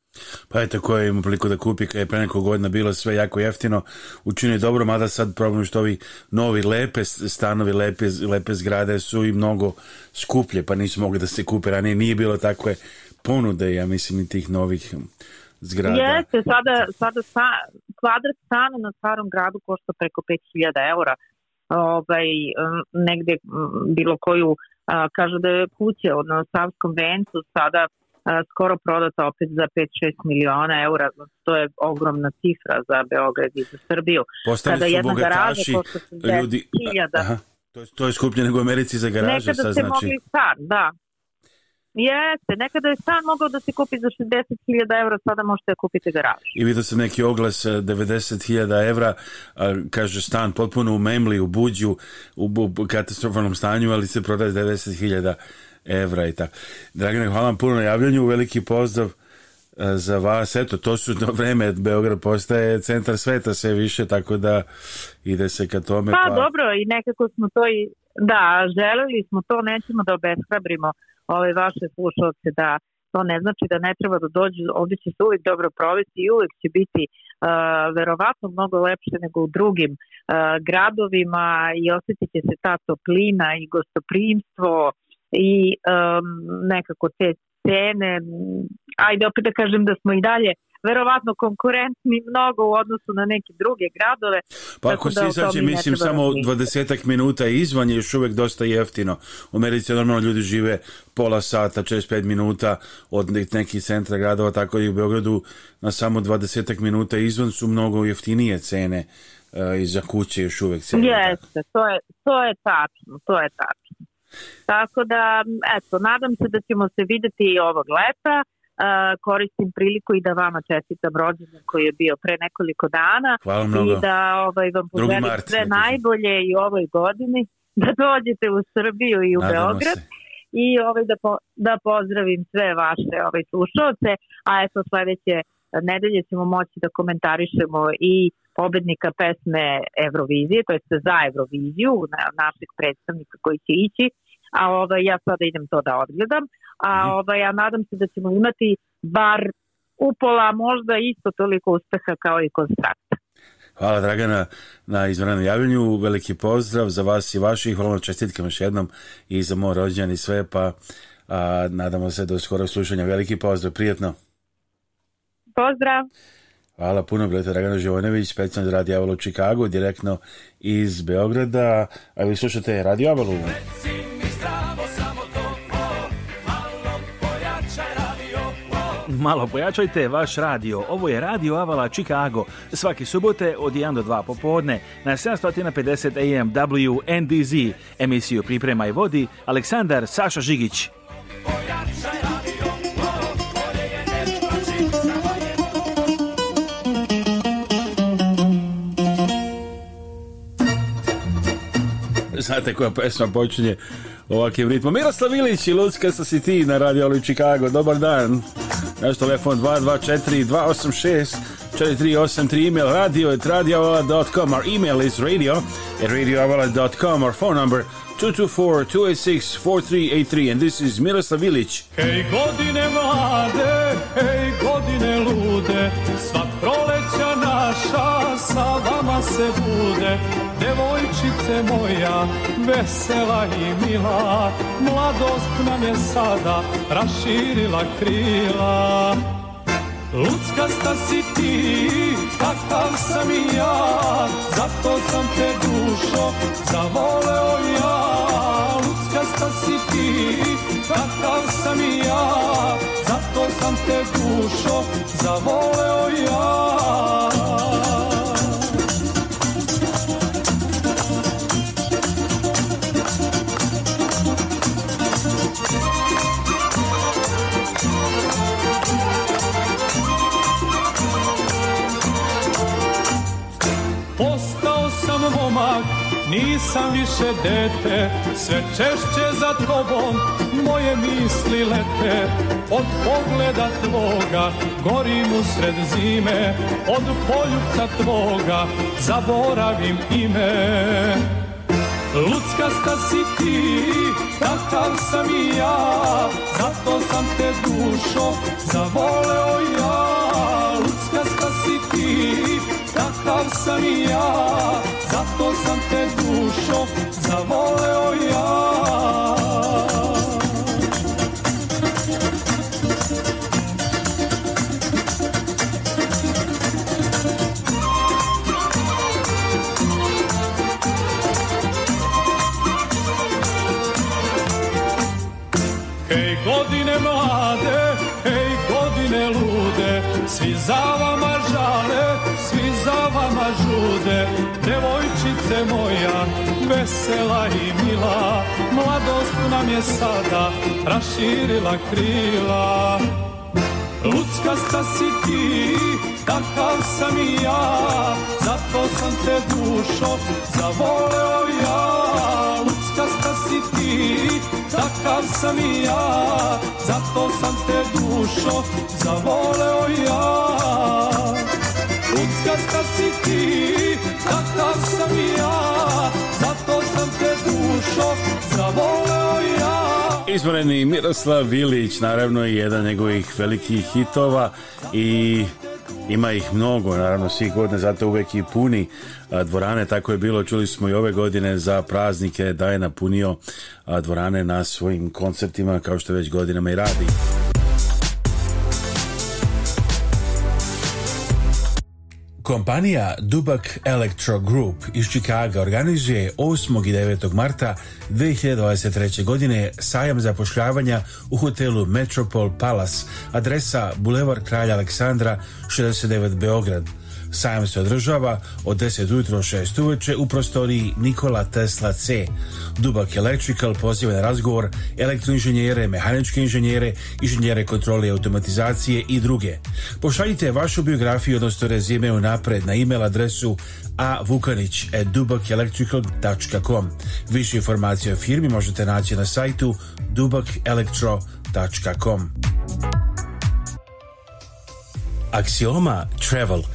Pa eto koja ima priliku da kupi, kada je pre nekog godina bilo sve jako jeftino, učinio dobro, mada sad problem što ovi novi lepe stanovi, lepe, lepe zgrade su i mnogo skuplje, pa nisu mogli da se kupe ranije, nije bilo takve ponude, ja mislim, i tih novih zgrada. Jeste, sada, sada sta, kvadrat stana na starom gradu košta preko 5000 eura, ovaj, negde bilo koju, a, kažu da je kuća na Savskom vencu sada skoro prodata opet za 5-6 miliona eura, to je ogromna cifra za Beograd i za Srbiju. Postali Kada su jedna bogataši, garaža, ljudi... 10.000, to je, to je skuplje nego u Americi za garaže, Nekada sad znači. Nekada ste mogli stan, da, da. Jeste, nekada je stan mogao da se kupi za 60.000 evra, sada možete da kupite garaž. I vidio se neki oglas 90.000 eh, evra, kaže stan potpuno u Memli, u Buđu, u, u katastrofalnom stanju, ali se prodaje 90.000 evra i tako. Dragane, hvala vam puno na javljanju, veliki pozdrav eh, za vas, eto, to su do vreme Beograd postaje centar sveta sve više, tako da ide se ka tome. Pa, pa... dobro, i nekako smo to i da, želeli smo to, nećemo da obeshrabrimo ove vaše slušalce da to ne znači da ne treba da dođu, ovde će se uvijek dobro provesti i uvijek će biti uh, verovatno mnogo lepše nego u drugim uh, gradovima i osjetit će se ta toplina i gostoprimstvo i um, nekako te cene, ajde opet da kažem da smo i dalje verovatno konkurentni mnogo u odnosu na neke druge gradove. Pa ako da se izađe, mislim, samo dvadesetak minuta izvan je još uvek dosta jeftino. U Americi normalno ljudi žive pola sata, 45 minuta od nekih centra gradova, tako i u Beogradu na samo dvadesetak minuta izvan su mnogo jeftinije cene eh, i za kuće još uvek cijeli. Da. Jeste, to je, to je tačno, to je tačno. Tako da, eto, nadam se da ćemo se videti i ovog leta koristim priliku i da vama čestitam rođendan koji je bio pre nekoliko dana Hvala mnogo. i da ovaj, vam poželim sve najbolje i u ovoj godini da dođete u Srbiju i u Nadamo Beograd se. i ovaj, da, po, da pozdravim sve vaše ovaj, slušalce, a eto sledeće nedelje ćemo moći da komentarišemo i pobednika pesme Evrovizije, to je za Euroviziju, našeg predstavnika koji će ići a ovaj, ja sada idem to da odgledam, a, mhm. ovaj, ja nadam se da ćemo imati bar upola možda isto toliko uspeha kao i kod Hvala Dragana na izvrenom javljanju, veliki pozdrav za vas i vaših, hvala na da čestitkama još jednom i za moj rođendan i sve, pa a, nadamo se do skorog slušanja. Veliki pozdrav, prijetno. Pozdrav. Hvala puno, bilete Dragana Živojnović, specijalno za Radio Avalu Čikago, direktno iz Beograda, a vi slušate Radio Avalu. Reci. malo pojačajte vaš radio. Ovo je Radio Avala Chicago. Svake subote od 1 do 2 popodne na 750 AM WNDZ. Emisiju priprema i vodi Aleksandar Saša Žigić. Znate koja pesma počinje ovakvim ritmom. Miroslav Ilić i Lucka sa si na Radio Chicago. Dobar dan. Naš telefon 224-286-4383, email radio at radioavala.com. Our email is radio at radioavala.com. Our phone number 224-286-4383. And this is Miroslav Ilić. Hej godine mlade, hej godine lude, sva proleća naša sa vama se bude. Devojčice moja, vesela i mila, mladost nam je sada raširila krila. Luckasta si ti, takav sam i ja, zato sam te dušo zavoleo ja. Luckasta si ti, takav sam i ja, zato sam te dušo zavoleo ja. Nisam više dete, sve češće za tobom Moje misli lete, od pogleda tvoga Gorim sred zime, od poljubca tvoga Zaboravim ime Lucka sta si ti, takav sam i ja Zato sam te dušo, zavoleo ja takav sam i ja Zato sam te dušo zavoleo ja vesela i mila, mladost nam je sada raširila krila. Lucka sta si ti, takav sam i ja, zato sam te dušo zavoleo ja. Lucka sta si ti, takav sam i ja, zato sam te dušo zavoleo ja. Lucka sta si ti, takav Izvoreni Miroslav Ilić, naravno i jedan njegovih velikih hitova i ima ih mnogo, naravno svih godina, zato uvek i puni dvorane, tako je bilo, čuli smo i ove godine za praznike da je napunio dvorane na svojim koncertima, kao što već godinama i radi. Kompanija Dubak Electro Group iz Čikaga organizuje 8. i 9. marta 2023. godine sajam zapošljavanja u hotelu Metropol Palace, adresa Bulevar Kralja Aleksandra 69 Beograd. Sajam se održava od 10 ujutro 6 uveče u prostoriji Nikola Tesla C. Dubak Electrical poziva na razgovor elektroinženjere, mehaničke inženjere, inženjere kontrole i automatizacije i druge. Pošaljite vašu biografiju, odnosno rezime u napred na e-mail adresu avukanicdubakelectrical.com. Više informacije o firmi možete naći na sajtu dubakelectro.com. Aksioma Travel –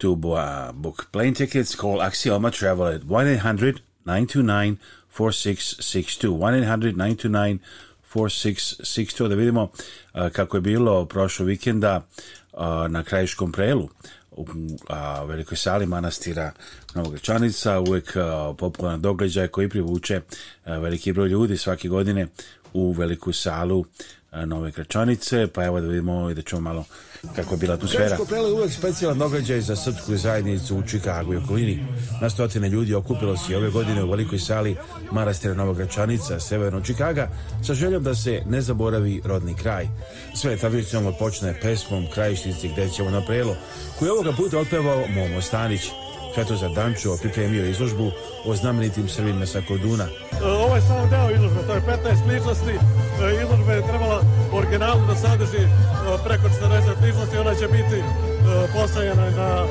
to uh, book plane tickets, call Axioma Travel at 1 800 929 4662. 1 800 929 4662. Da vidimo uh, kako je bilo prošlog vikenda uh, na Krajiškom prelu u a, uh, velikoj sali manastira Novogrčanica, uvek a, uh, popularan događaj koji privuče a, uh, veliki broj ljudi svake godine u veliku salu E, nove Kračanice, pa evo da vidimo i da čujemo malo kako je bila atmosfera. Kračko pelo je uvek specijalan događaj za srpsku zajednicu u Čikagu i okolini. Na stotine ljudi okupilo se i ove godine u velikoj sali Marastira Novog Gračanica, severno Čikaga, sa željom da se ne zaboravi rodni kraj. Sve tradicionalno počne pesmom Krajišnici gde ćemo na prelo, koju ovoga puta otpevao Momo Stanić. Svetozar Dančo pripremio izložbu o znamenitim Srbima sa Koduna. E, ovo je samo deo izložbe, to je 15 ličnosti. E, izložbe je trebala originalno da sadrži e, preko 40 ličnosti. Ona će biti postavljena na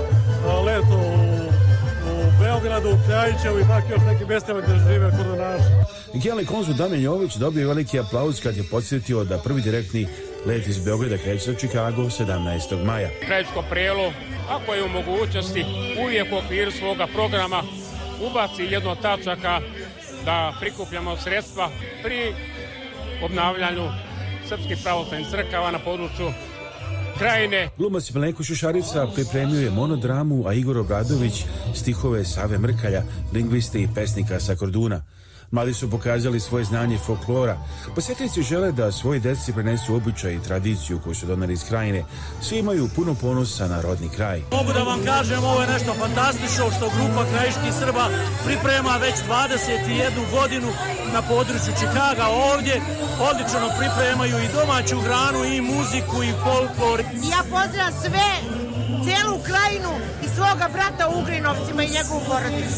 leto u Beogradu, Kljajićevu i pak još nekim mestima gde žive kordonaši. Generalni konzul Damjan Jović dobio veliki aplauz kad je podsjetio da prvi direktni Let iz Beograda kreće za Čikago 17. maja. Krajičko prijelo, ako je u mogućnosti, uvijek u okviru svoga programa ubaci jedno tačaka da prikupljamo sredstva pri obnavljanju srpskih pravoslavnih crkava na području Krajine. Glumac Milenko Šušarica pripremio je monodramu, a Igor Obradović stihove Save Mrkalja, lingviste i pesnika sa Korduna. Mladi su pokazali svoje znanje folklora. Posjetnici žele da svoji deci prenesu običaj i tradiciju koju su doneli iz krajine. Svi imaju puno ponosa na rodni kraj. Mogu da vam kažem, ovo je nešto fantastično što grupa krajiških Srba priprema već 21 godinu na području Čikaga ovdje. Odlično pripremaju i domaću hranu i muziku i folklor. Ja pozdravljam sve celu krajinu i svoga brata u Ugrinovcima i njegovu porodicu.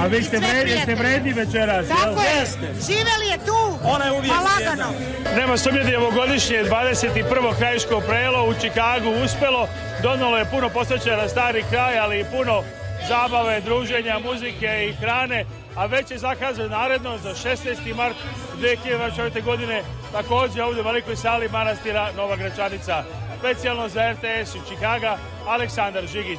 A vi ste, vre, ste vredni večeras, Tako jel? Tako živeli je tu, Ona je uvijek pa lagano. Nema sumnje da je ovogodišnje 21. krajiško prelo u Čikagu uspelo, donalo je puno posjećaja na stari kraj, ali i puno zabave, druženja, muzike i hrane, a već je zakazano naredno za 16. mart 2024. godine takođe ovde u velikoj sali manastira Nova Gračanica specijalno za RTS iz Čikaga, Aleksandar Žigić.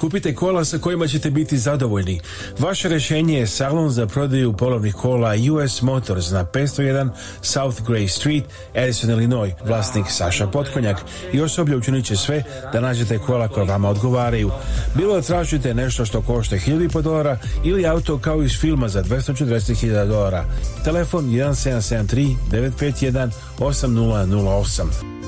Kupite kola sa kojima ćete biti zadovoljni. Vaše rešenje je salon za prodaju polovnih kola US Motors na 501 South Gray Street, Edison, Illinois. Vlasnik Saša Potkonjak i osoblje učinit će sve da nađete kola koja vama odgovaraju. Bilo da tražite nešto što košta 1000 dolara ili auto kao iz filma za 240.000 dolara. Telefon 1773 951 8008.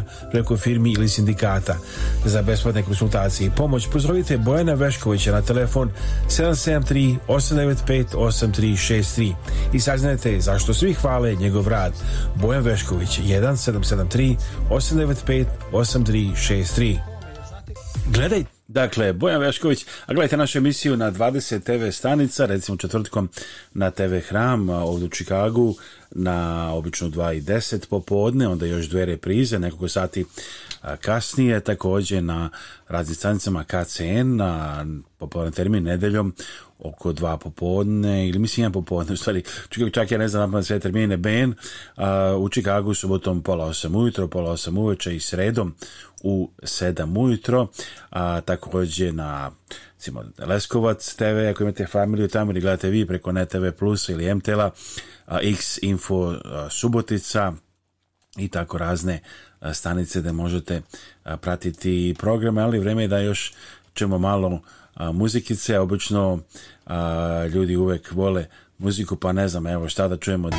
rešenja preko firmi ili sindikata. Za besplatne konsultacije i pomoć pozovite Bojana Veškovića na telefon 773 895 8363 i saznajte zašto svi hvale njegov rad. Bojan Vešković 1773 895 8363 Gledaj, dakle, Bojan Vešković, a gledajte našu emisiju na 20 TV stanica, recimo četvrtkom na TV Hram ovdje u Čikagu, na obično 2 i 10 popodne, onda još dve reprize, nekoliko sati kasnije, takođe na raznim stanicama KCN, na popodne termine, nedeljom, oko 2 popodne, ili mislim jedan popodne, u stvari, čak, čak ja ne znam na sve termine, Ben, u Čikagu subotom pola 8 ujutro, pola 8 uveče i sredom u 7 ujutro, a takođe na recimo Leskovac TV, ako imate familiju tamo ili gledate vi preko NTV Plus ili MTL-a, X Info Subotica i tako razne stanice da možete pratiti programe, ali vreme je da još ćemo malo muzikice, obično ljudi uvek vole muziku, pa ne znam, evo šta da čujemo. od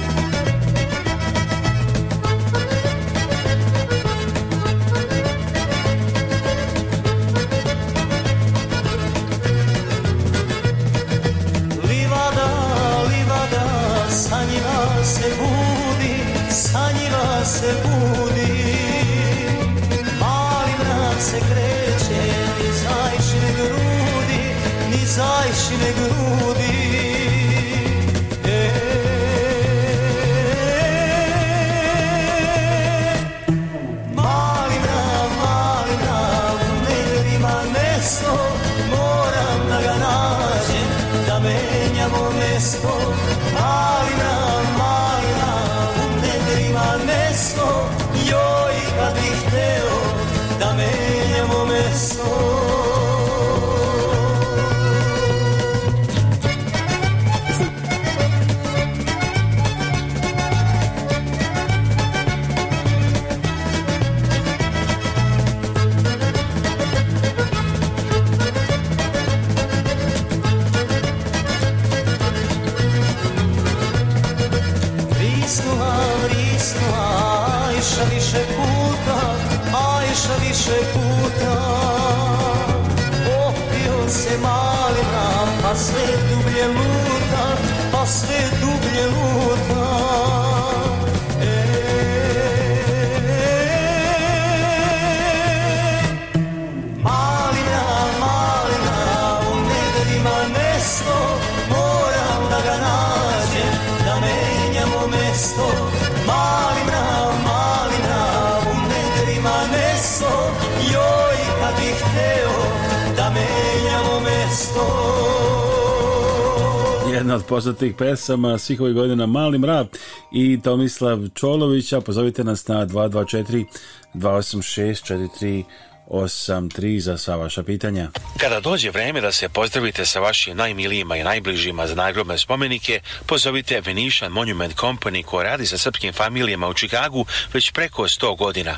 Jedna od poznatih pesama svih ovih godina Mali mrav i Tomislav Čolovića. Pozovite nas na 224 286 483 za sva vaša pitanja. Kada dođe vreme da se pozdravite sa vašim najmilijima i najbližima za nagrobne spomenike, pozovite Venetian Monument Company koja radi sa srpskim familijama u Čikagu već preko 100 godina.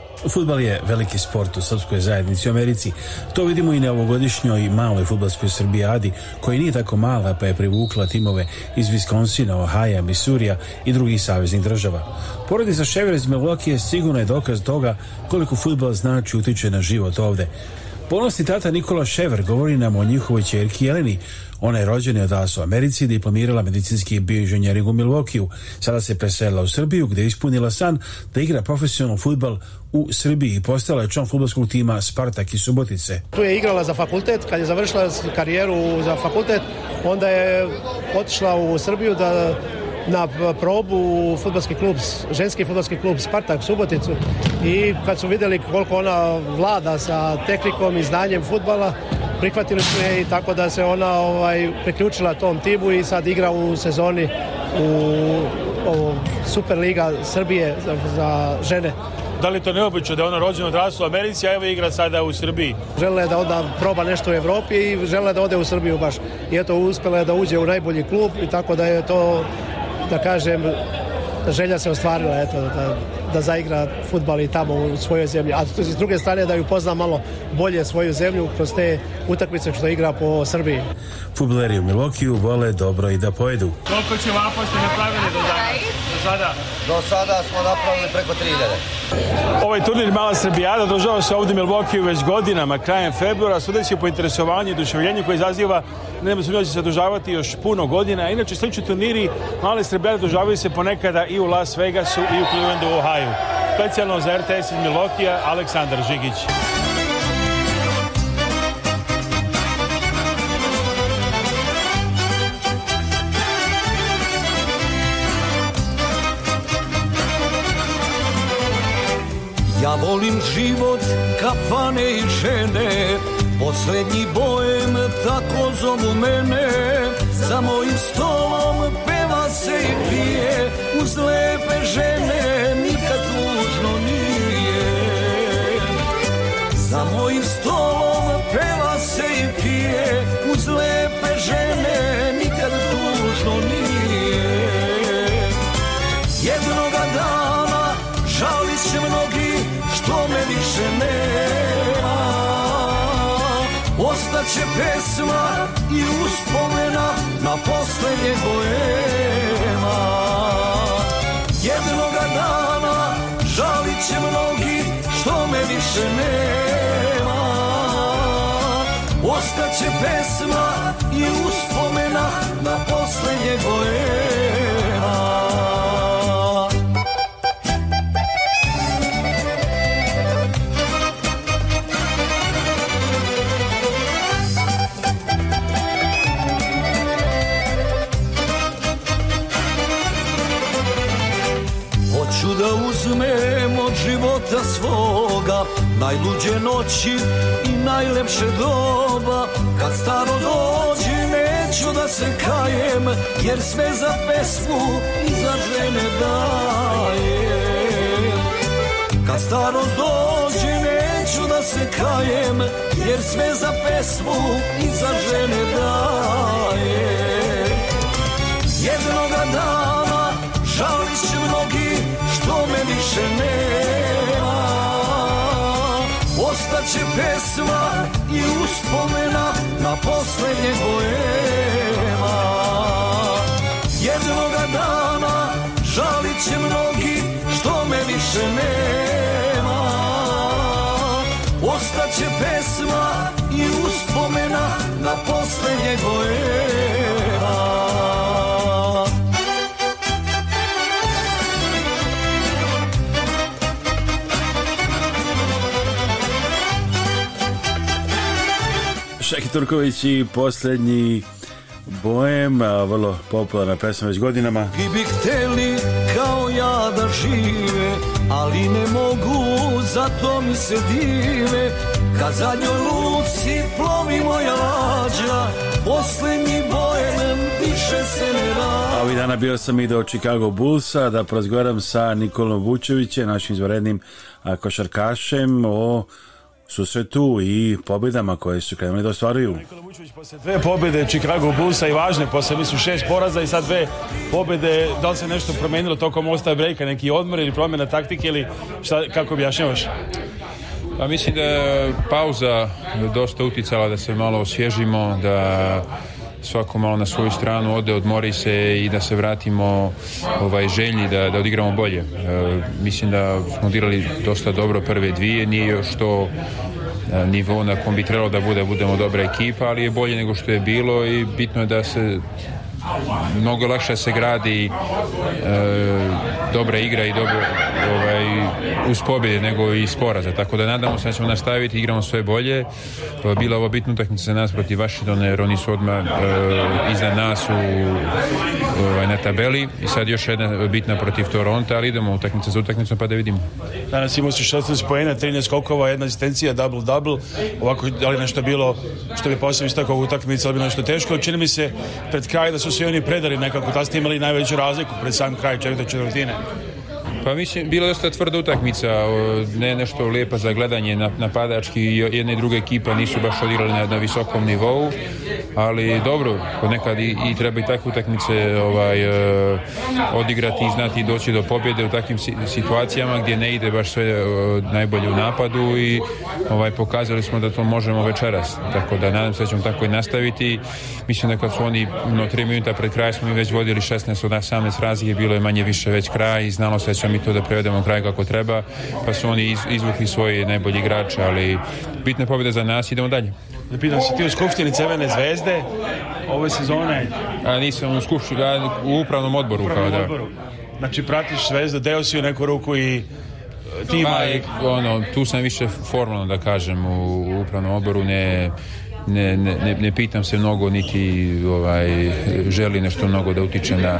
Futbal je veliki sport u srpskoj zajednici u Americi. To vidimo i na ovogodišnjoj maloj futbalskoj Srbijadi, koja nije tako mala pa je privukla timove iz Viskonsina, Ohaja, Misurija i drugih saveznih država. Porodi sa Ševere iz Milwaukee sigurno je dokaz toga koliko futbal znači utiče na život ovde. Ponosni tata Nikola Šever govori nam o njihovoj čerki Jeleni, Ona je rođena od u Americi i diplomirala medicinski bioinženjering u Milvokiju. Sada se preselila u Srbiju gde je ispunila san da igra profesionalno futbal u Srbiji i postala je član futbolskog tima Spartak i Subotice. Tu je igrala za fakultet, kad je završila karijeru za fakultet, onda je otišla u Srbiju da na probu u futbalski klub, ženski futbalski klub Spartak Suboticu i kad su videli koliko ona vlada sa tehnikom i znanjem futbala, prihvatili su je i tako da se ona ovaj, priključila tom timu i sad igra u sezoni u ovo, Superliga Srbije za, za žene. Da li to neobično da je ona rođena odrasla u Americi, a evo igra sada u Srbiji? Žele da onda proba nešto u Evropi i žele da ode u Srbiju baš. I eto, uspela je da uđe u najbolji klub i tako da je to, da kažem, želja se ostvarila, eto, da, da zaigra futbal i tamo u svojoj zemlji. A s druge strane da ju pozna malo bolje svoju zemlju kroz te utakmice što igra po Srbiji. Futboleri u Milokiju vole dobro i da pojedu. Koliko će vapa da ne napravili da do sada? Do sada smo napravili preko 3000. Ovaj turnir Mala Srbijada održava se ovde u Milvokiju već godinama, krajem februara, sudeći po interesovanju i duševljenju koje izaziva, nema sumnja da će se održavati još puno godina. Inače, slični turniri Male Srbijade održavaju se ponekada i u Las Vegasu i u Clevelandu, Ohio. Specijalno za RTS iz Milvokija, Aleksandar Žigić. Ja volim život, kafane i žene Poslednji bojem, tako zovu mene Za mojim stolom peva se i pije Uz lepe žene nikad tužno nije Za mojim stolom peva se i pije Uz lepe žene nikad tužno nije Jednoga dana žalit će mnogo više nema Ostaće pesma i uspomena na poslednje boema Jednoga dana žalit će mnogi što me više nema Ostaće pesma i uspomena na poslednje boema najluđe noći i najlepše doba Kad staro dođe neću da se kajem Jer sve za pesmu i za žene dajem Kad staro dođe neću da se kajem Jer sve za pesmu i za žene dajem Jednoga dana žalit će mnogi što me više nema ostaće pesma i uspomena na poslednje boema Jednoga dana žalit će mnogi što me više nema Ostaće pesma i uspomena na poslednje boema Šeki Turković i poslednji Boem, a vrlo popularna pesma već godinama. I bi hteli kao ja da žive, ali ne mogu, zato mi se dive. Kad zadnjoj luci plovi moja lađa, posle mi bojem više se ne rađa. Ovi dana bio sam i do Chicago Bullsa da porazgovaram sa Nikolom Vučevićem, našim izvorednim košarkašem, o su susretu i pobedama koje su krenuli da ostvaruju. Nikola Vučević posle dve pobede Chicago Bullsa i važne, posle mislim šest poraza i sad dve pobede, da li se nešto promenilo tokom ostaje brejka, neki odmor ili promena taktike ili šta, kako objašnjavaš? Pa mislim da je pauza dosta uticala da se malo osvježimo, da svako malo na svoju stranu ode, odmori se i da se vratimo ovaj, želji da, da odigramo bolje. E, mislim da smo odigrali dosta dobro prve dvije, nije još to e, nivo na kom bi trebalo da bude, da budemo dobra ekipa, ali je bolje nego što je bilo i bitno je da se mnogo lakše se gradi e, dobra igra i dobro ovaj, uz pobjede nego i sporaza. Tako da nadamo se da ćemo nastaviti, igramo sve bolje. Bila ovo bitna utakmica za nas protiv Vašidona jer oni su odmah e, iznad nas u, ovaj, na tabeli i sad još jedna bitna protiv Toronta, ali idemo utakmica za utakmicom pa da vidimo. Danas imao si 16 poena, 13 skokova, jedna asistencija, double-double. Ovako, da li nešto bilo što bi posao iz takvog utakmica, ali bi nešto teško. Čini mi se pred kraj da su su se oni predali nekako, tad ste imali najveću razliku pred sam kraj četvrte četvrtine. Pa mislim, bila dosta tvrda utakmica, ne nešto lepa za gledanje napadački, jedna i druga ekipa nisu baš odigrali na, na visokom nivou, ali dobro, ponekad i, i treba i takve utakmice ovaj, e, odigrati i znati doći do pobjede u takvim situacijama gdje ne ide baš sve e, najbolje u napadu i ovaj, pokazali smo da to možemo večeras, tako da nadam se da ćemo tako i nastaviti. Mislim da kad su oni no, 3 minuta pred kraj smo mi već vodili 16 od 18 razlike, bilo je manje više već kraj i znalo se da ćemo mi to da prevedemo kraj kako treba, pa su oni iz, izvukli svoje najbolji igrače, ali bitna pobjeda za nas, idemo dalje. Da pitam si ti u Skupštini Crvene zvezde ove sezone? A, nisam u Skupštini, u upravnom odboru. Upravnom kao, da. odboru. Da. Znači pratiš zvezdu, deo si u neku ruku i e, tima. Pa, ono, tu sam više formalno da kažem u upravnom odboru, ne ne, ne, ne pitam se mnogo niti ovaj, želi nešto mnogo da utiče na,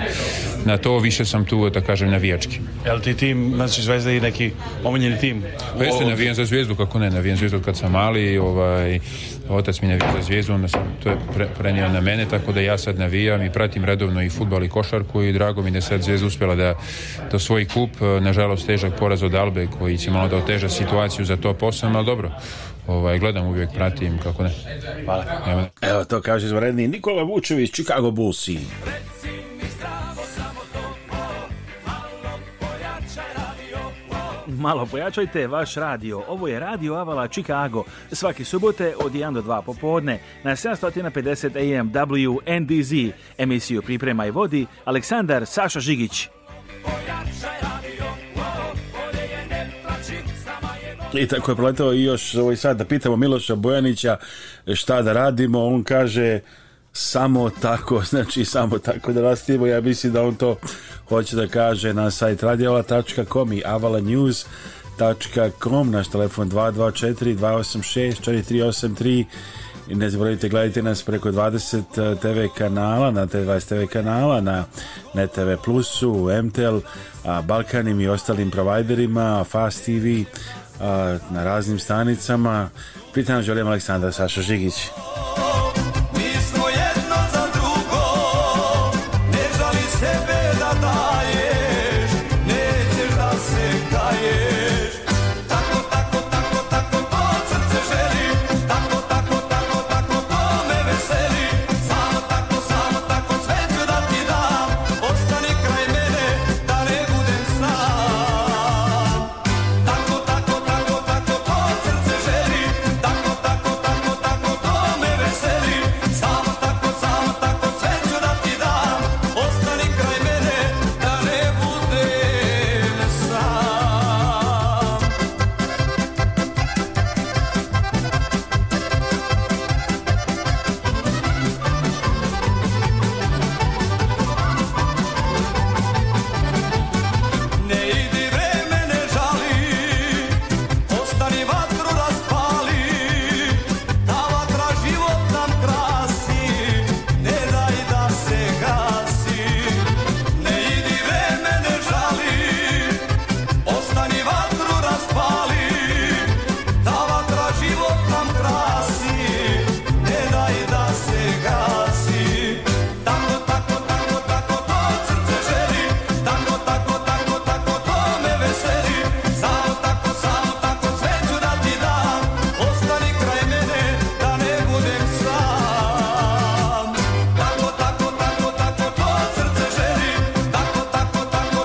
na to, više sam tu, da kažem, navijački. Jel ti tim, znači Zvezda i neki omenjeni tim? Pa jeste navijen za Zvezdu, kako ne, navijen Zvezdu kad sam mali, ovaj, otac mi navijen za Zvezdu, onda sam to je pre, prenio na mene, tako da ja sad navijam i pratim redovno i futbal i košarku i drago mi da sad Zvezda uspjela da, da svoj kup, nažalost težak poraz od Albe koji će malo da oteža situaciju za to posao, ali dobro, ovaj, gledam uvijek, pratim, kako ne. Hvala. Evo, to kaže izvredni Nikola Vučević, Chicago Bullsi. Malo pojačajte vaš radio. Ovo je Radio Avala Chicago. Svaki subote od 1 do 2 popodne na 750 AM WNDZ. Emisiju priprema i vodi Aleksandar Saša Žigić. Pojačaj radio. I tako je proletao i još ovaj sad da pitamo Miloša Bojanića šta da radimo, on kaže samo tako, znači samo tako da rastimo, ja mislim da on to hoće da kaže na sajt radiola.com i avalanews.com naš telefon 224 286 4383 i ne zaboravite, gledajte nas preko 20 eh, TV kanala, na T20 TV kanala, na NetTV Plusu, MTL, a Balkanim i ostalim providerima, Fast TV, na raznim stanicama. Pritam želim Aleksandra Saša Žigić.